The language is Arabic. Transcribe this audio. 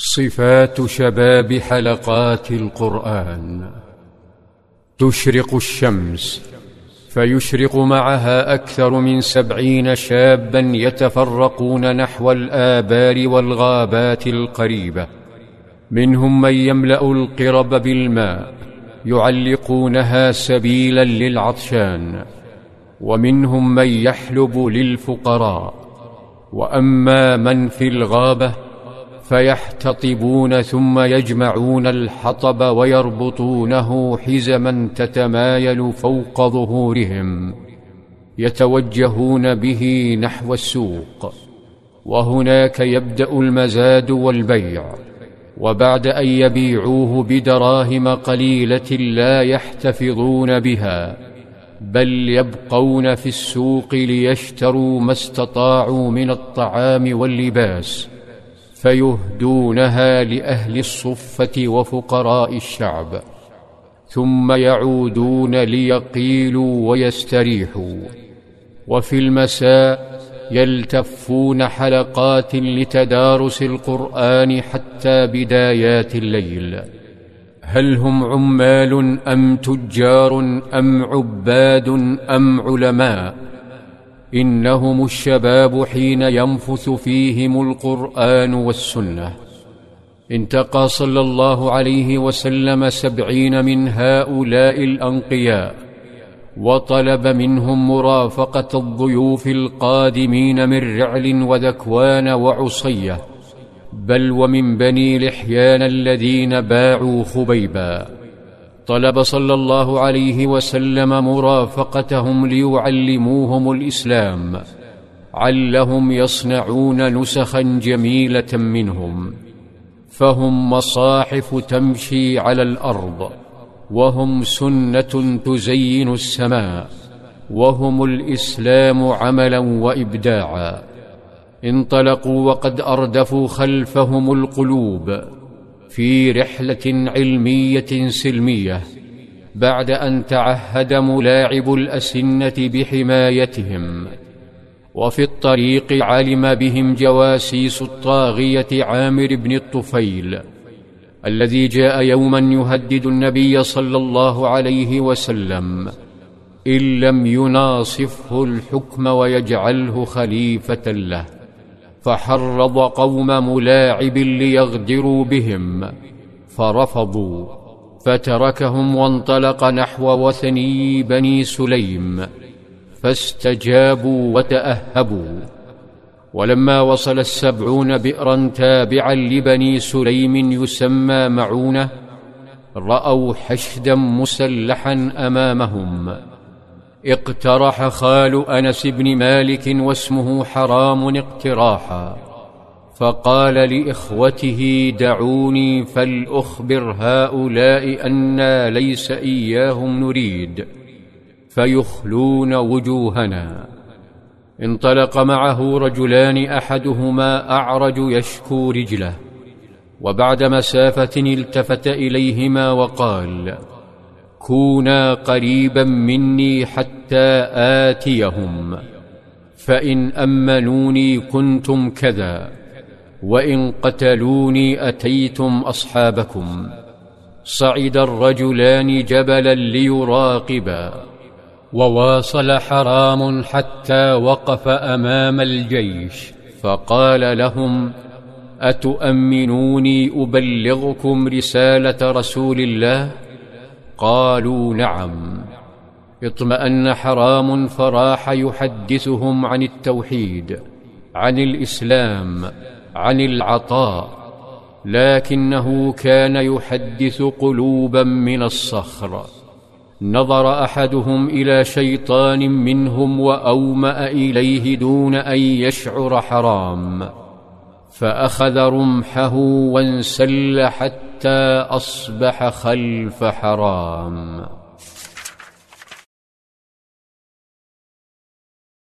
صفات شباب حلقات القرآن. تشرق الشمس فيشرق معها أكثر من سبعين شابا يتفرقون نحو الآبار والغابات القريبة. منهم من يملأ القرب بالماء يعلقونها سبيلا للعطشان. ومنهم من يحلب للفقراء. وأما من في الغابة فيحتطبون ثم يجمعون الحطب ويربطونه حزما تتمايل فوق ظهورهم يتوجهون به نحو السوق. وهناك يبدأ المزاد والبيع وبعد أن يبيعوه بدراهم قليلة لا يحتفظون بها بل يبقون في السوق ليشتروا ما استطاعوا من الطعام واللباس. فيهدونها لأهل الصفة وفقراء الشعب ثم يعودون ليقيلوا ويستريحوا وفي المساء يلتفون حلقات لتدارس القرآن حتى بدايات الليل. هل هم عمال أم تجار أم عباد أم علماء؟ إنهم الشباب حين ينفث فيهم القرآن والسنة. انتقى صلى الله عليه وسلم سبعين من هؤلاء الأنقياء وطلب منهم مرافقة الضيوف القادمين من رعل وذكوان وعصية بل ومن بني لحيان الذين باعوا خبيبا. طلب صلى الله عليه وسلم مرافقتهم ليعلموهم الإسلام علهم يصنعون نسخا جميلة منهم فهم مصاحف تمشي على الأرض وهم سنة تزين السماء وهم الإسلام عملا وابداعا انطلقوا وقد أردفوا خلفهم القلوب في رحلة علمية سلمية بعد أن تعهد ملاعب الأسنة بحمايتهم وفي الطريق علم بهم جواسيس الطاغية عامر بن الطفيل الذي جاء يوما يهدد النبي صلى الله عليه وسلم إن لم يناصفه الحكم ويجعله خليفة له. فحرض قوم ملاعب ليغدروا بهم. فرفضوا فتركهم وانطلق نحو وثني بني سليم. فاستجابوا وتأهبوا. ولما وصل السبعون بئرا تابعا لبني سليم يسمى معونة رأوا حشدا مسلحا أمامهم. اقترح خال أنس بن مالك واسمه حرام اقتراحا. فقال لإخوته دعوني فلأخبر هؤلاء أنا ليس إياهم نريد. فيخلون وجوهنا. انطلق معه رجلان أحدهما أعرج يشكو رجله وبعد مسافة التفت إليهما وقال كونا قريبا مني حتى اتيهم فان امنوني كنتم كذا وان قتلوني اتيتم اصحابكم صعد الرجلان جبلا ليراقبا وواصل حرام حتى وقف امام الجيش فقال لهم اتؤمنوني ابلغكم رساله رسول الله قالوا نعم. اطمأن حرام فراح يحدثهم عن التوحيد عن الإسلام عن العطاء لكنه كان يحدث قلوبا من الصخر. نظر أحدهم إلى شيطان منهم وأومأ إليه دون أن يشعر حرام فأخذ رمحه وانسل حتى أصبح خلف حرام.